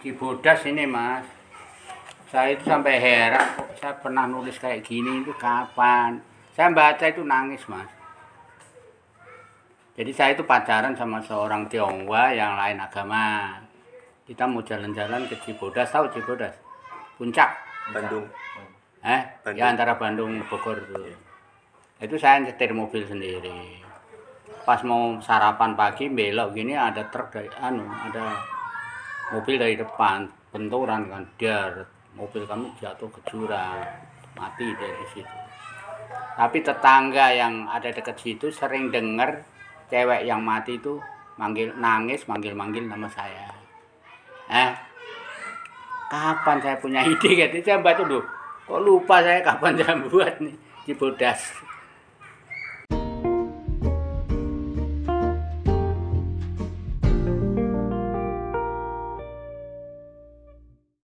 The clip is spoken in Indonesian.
Cibodas ini mas. Saya itu sampai heran kok saya pernah nulis kayak gini itu kapan. Saya baca itu nangis mas. Jadi saya itu pacaran sama seorang Tionghoa yang lain agama. Kita mau jalan-jalan ke Cibodas. Tahu Cibodas? Puncak. Bandung. eh? Bandung. ya antara Bandung Bogor itu. Itu saya nyetir mobil sendiri. Pas mau sarapan pagi belok gini ada truk dari anu ada mobil dari depan benturan kan dar. Mobil kami jatuh ke jurang mati dari situ. Tapi tetangga yang ada dekat situ sering dengar cewek yang mati itu manggil nangis manggil manggil nama saya. Eh kapan saya punya ide? Gitu saya baca dulu kok lupa saya kapan saya buat nih? Cibodas